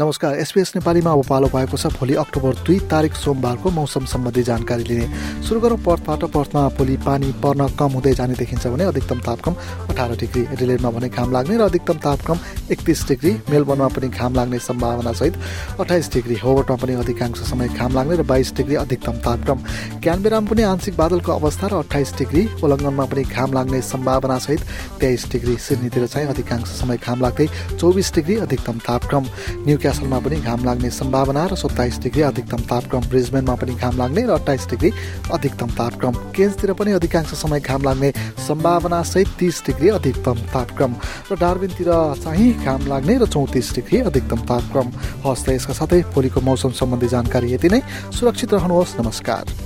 नमस्कार एसपिएस नेपालीमा अब पालो भएको छ। भोलि अक्टोबर दुई तारिक सोमबारको मौसम सम्बन्धी जानकारी लिने। सुरु गरौँ पर्थबाट। पर्थमा भोलि पानी पर्न कम हुँदै जाने देखिन्छ भने अधिकतम तापक्रम अठार डिग्री एडिलेडमा भने घाम लाग्ने र अधिकतम तापक्रम एकतिस डिग्री मेलबर्नमा पनि घाम लाग्ने सम्भावना सहित अठाइस डिग्री होवर्टमा पनि अधिकांश समय घाम लाग्ने र बाइस डिग्री अधिकतम तापक्रम। क्यानबेरामा पनि आंशिक बादलको अवस्था र अठाइस डिग्री उल्लङ्घनमा पनि घाम लाग्ने सम्भावना सहित तेइस डिग्री सिडनीतिर चाहिँ अधिकांश समय घाम लाग्दै चौबिस डिग्री अधिकतम तापक्रम। न्यु क्यासलमा पनि घाम लाग्ने सम्भावना र सत्ताइस डिग्री अधिकतम तापक्रम ब्रिजमेनमा पनि घाम लाग्ने र अठाइस डिग्री अधिकतम तापक्रम। केन्सतिर पनि अधिकांश समय घाम लाग्ने सम्भावना सहित तिस डिग्री अधिकतम तापक्रम र डार्बिनतिर चाहिँ घाम लाग्ने र चौतिस डिग्री अधिकतम तापक्रम। हस्त यसका साथै भोलिको मौसम सम्बन्धी जानकारी यति नै। सुरक्षित रहनुहोस्। नमस्कार।